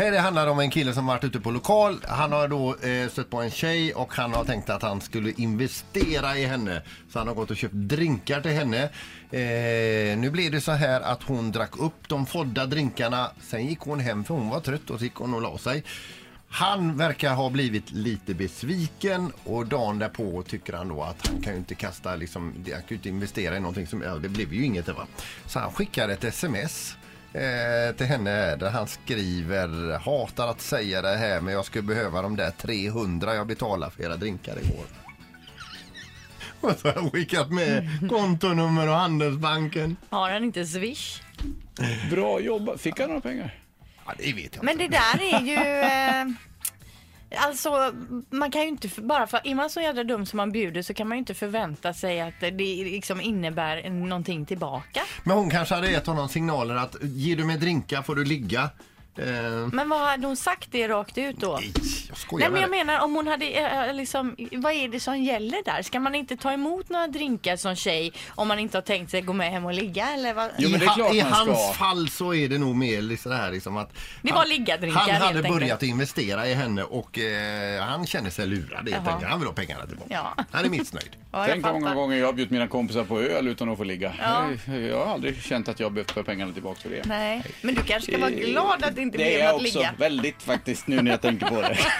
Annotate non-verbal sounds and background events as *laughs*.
Nej, det handlar om en kille som varit ute på lokal. Han har då eh, stött på en tjej och han har tänkt att han skulle investera i henne. Så han har gått och köpt drinkar till henne. Eh, nu blev det så här att hon drack upp de fodda drinkarna. Sen gick hon hem för hon var trött och så gick hon och la sig. Han verkar ha blivit lite besviken och dagen därpå tycker han då att han kan ju inte kasta liksom, han kan ju inte investera i någonting som, ja, det blev ju inget va. Så han skickar ett sms eh, till henne där han skriver hatar att säga det här men jag skulle behöva de där 300 jag betalade för era drinkar igår. *laughs* Och så har han skickat med kontonummer och Handelsbanken. Har han inte Swish? Bra jobbat. Fick han några pengar? Ja, det vet jag Men inte. det där är ju... Eh, alltså, man kan ju inte... för- Bara för är man så jävla dum som man bjuder så kan man ju inte förvänta sig att det liksom innebär någonting tillbaka. Men hon kanske hade gett honom signaler att ger du mig drinkar får du ligga. Eh, Men vad hade hon sagt det rakt ut då? nej, jag skojar Nej men jag menar om hon hade eh, liksom, vad är det som gäller där? Ska man inte ta emot några drinkar som tjej om man inte har tänkt sig gå med hem och ligga eller vad? Jo, I, men det är klart I man hans ska. fall så är det nog mer liksom här liksom att Det han- var liggadrinkar, Han helt hade enkelt. börjat investera i henne och eh, han känner sig lurad helt Jaha. enkelt. Han vill ha pengarna tillbaka. Ja. Han är missnöjd. *laughs* Ja, jag Tänk hur många fattar. gånger jag har bjudit mina kompisar på öl utan att få ligga. Ja. Jag, jag har aldrig känt att jag har behövt få pengarna tillbaka för det. Nej, men du kanske ska vara glad att det inte Det är blev jag något också ligga. väldigt faktiskt nu när jag tänker på det. *laughs*